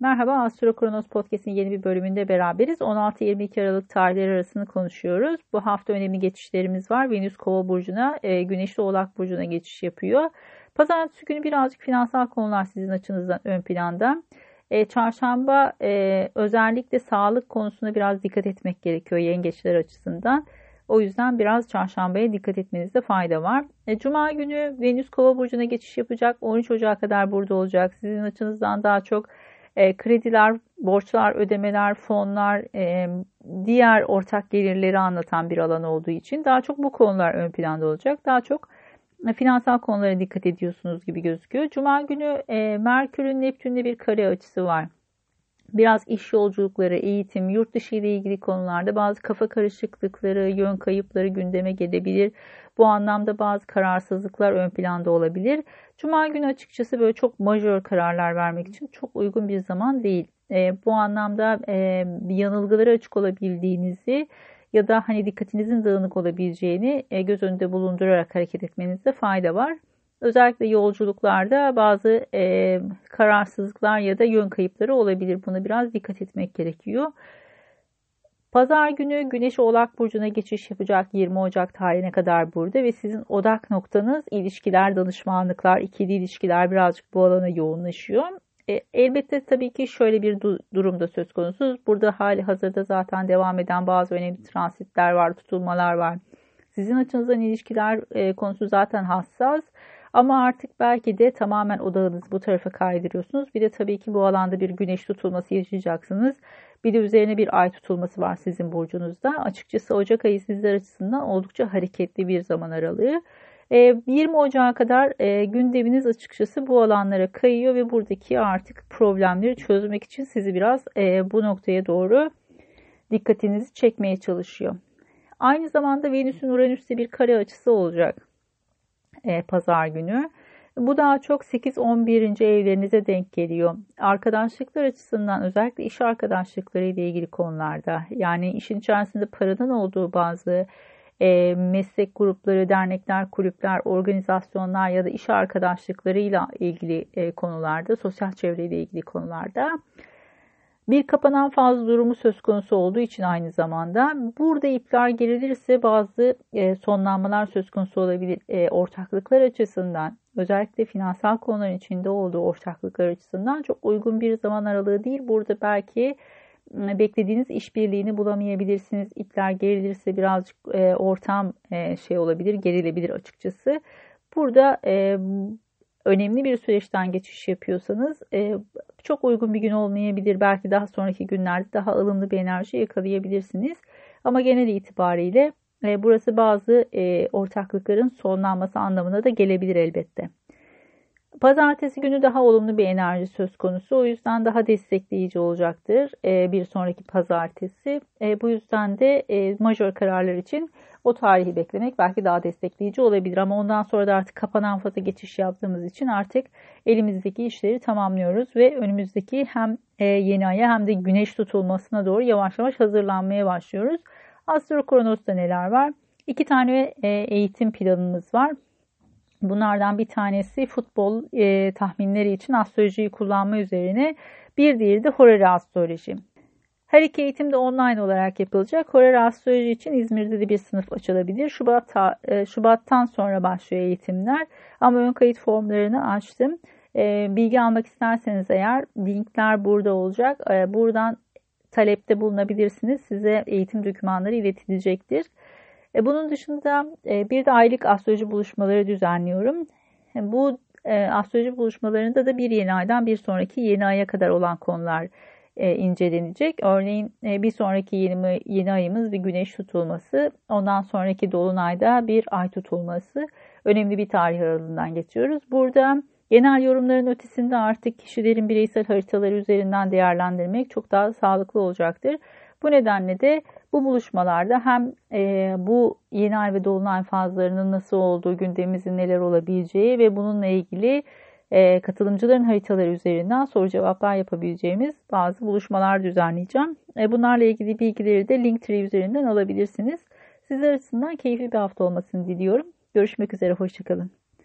Merhaba Astro Kronos Podcast'in yeni bir bölümünde beraberiz. 16-22 Aralık tarihleri arasını konuşuyoruz. Bu hafta önemli geçişlerimiz var. Venüs Kova burcuna, e, Güneş de Oğlak burcuna geçiş yapıyor. Pazartesi günü birazcık finansal konular sizin açınızdan ön planda. E, çarşamba e, özellikle sağlık konusuna biraz dikkat etmek gerekiyor yengeçler açısından. O yüzden biraz çarşambaya dikkat etmenizde fayda var. E, Cuma günü Venüs Kova burcuna geçiş yapacak. 13 Ocak'a kadar burada olacak. Sizin açınızdan daha çok e, krediler, borçlar, ödemeler, fonlar, e, diğer ortak gelirleri anlatan bir alan olduğu için daha çok bu konular ön planda olacak. Daha çok e, finansal konulara dikkat ediyorsunuz gibi gözüküyor. Cuma günü Merkür'ün Neptün'le bir kare açısı var. Biraz iş yolculukları, eğitim, yurt dışı ile ilgili konularda bazı kafa karışıklıkları, yön kayıpları gündeme gelebilir. Bu anlamda bazı kararsızlıklar ön planda olabilir. Cuma günü açıkçası böyle çok majör kararlar vermek için çok uygun bir zaman değil. E, bu anlamda e, yanılgılara açık olabildiğinizi ya da hani dikkatinizin dağınık olabileceğini e, göz önünde bulundurarak hareket etmenizde fayda var. Özellikle yolculuklarda bazı e, kararsızlıklar ya da yön kayıpları olabilir. Buna biraz dikkat etmek gerekiyor. Pazar günü Güneş Oğlak Burcu'na geçiş yapacak 20 Ocak tarihine kadar burada ve sizin odak noktanız ilişkiler, danışmanlıklar, ikili ilişkiler birazcık bu alana yoğunlaşıyor. E, elbette tabii ki şöyle bir du- durumda söz konusu. Burada hali hazırda zaten devam eden bazı önemli transitler var, tutulmalar var. Sizin açınızdan ilişkiler e, konusu zaten hassas. Ama artık belki de tamamen odağınızı bu tarafa kaydırıyorsunuz. Bir de tabii ki bu alanda bir güneş tutulması yaşayacaksınız. Bir de üzerine bir ay tutulması var sizin burcunuzda. Açıkçası Ocak ayı sizler açısından oldukça hareketli bir zaman aralığı. 20 e, Ocak'a kadar e, gündeminiz açıkçası bu alanlara kayıyor ve buradaki artık problemleri çözmek için sizi biraz e, bu noktaya doğru dikkatinizi çekmeye çalışıyor. Aynı zamanda Venüs'ün Uranüs'te bir kare açısı olacak e, pazar günü. Bu daha çok 8-11. evlerinize denk geliyor. Arkadaşlıklar açısından özellikle iş arkadaşlıkları ile ilgili konularda yani işin içerisinde paranın olduğu bazı e, meslek grupları, dernekler, kulüpler, organizasyonlar ya da iş arkadaşlıklarıyla ilgili e, konularda, sosyal çevreyle ilgili konularda bir kapanan fazla durumu söz konusu olduğu için aynı zamanda burada ipler gerilirse bazı e, sonlanmalar söz konusu olabilir. E, ortaklıklar açısından özellikle finansal konuların içinde olduğu ortaklıklar açısından çok uygun bir zaman aralığı değil. Burada belki beklediğiniz işbirliğini bulamayabilirsiniz. İpler gerilirse birazcık e, ortam şey olabilir, gerilebilir açıkçası. Burada önemli bir süreçten geçiş yapıyorsanız e, çok uygun bir gün olmayabilir. Belki daha sonraki günlerde daha ılımlı bir enerji yakalayabilirsiniz. Ama genel itibariyle e, burası bazı e, ortaklıkların sonlanması anlamına da gelebilir elbette. Pazartesi günü daha olumlu bir enerji söz konusu. O yüzden daha destekleyici olacaktır e, bir sonraki pazartesi. E, bu yüzden de e, majör kararlar için o tarihi beklemek belki daha destekleyici olabilir. Ama ondan sonra da artık kapanan faza geçiş yaptığımız için artık elimizdeki işleri tamamlıyoruz ve önümüzdeki hem yeni aya hem de güneş tutulmasına doğru yavaş yavaş hazırlanmaya başlıyoruz. Astro Kronos'ta neler var? İki tane eğitim planımız var. Bunlardan bir tanesi futbol e, tahminleri için astrolojiyi kullanma üzerine. Bir diğeri de horary astroloji. Her iki eğitim de online olarak yapılacak. Horary astroloji için İzmir'de de bir sınıf açılabilir. Şubat, e, Şubat'tan sonra başlıyor eğitimler. Ama ön kayıt formlarını açtım. E, bilgi almak isterseniz eğer linkler burada olacak. E, buradan talepte bulunabilirsiniz. Size eğitim dokümanları iletilecektir. Bunun dışında bir de aylık astroloji buluşmaları düzenliyorum. Bu astroloji buluşmalarında da bir yeni aydan bir sonraki yeni aya kadar olan konular incelenecek. Örneğin bir sonraki yeni, yeni ayımız bir güneş tutulması, ondan sonraki dolunayda bir ay tutulması. Önemli bir tarih aralığından geçiyoruz. Burada genel yorumların ötesinde artık kişilerin bireysel haritaları üzerinden değerlendirmek çok daha sağlıklı olacaktır. Bu nedenle de bu buluşmalarda hem e, bu yeni ay ve dolunay fazlarının nasıl olduğu, gündemimizin neler olabileceği ve bununla ilgili e, katılımcıların haritaları üzerinden soru cevaplar yapabileceğimiz bazı buluşmalar düzenleyeceğim. E, bunlarla ilgili bilgileri de Linktree üzerinden alabilirsiniz. Sizler açısından keyifli bir hafta olmasını diliyorum. Görüşmek üzere, hoşçakalın.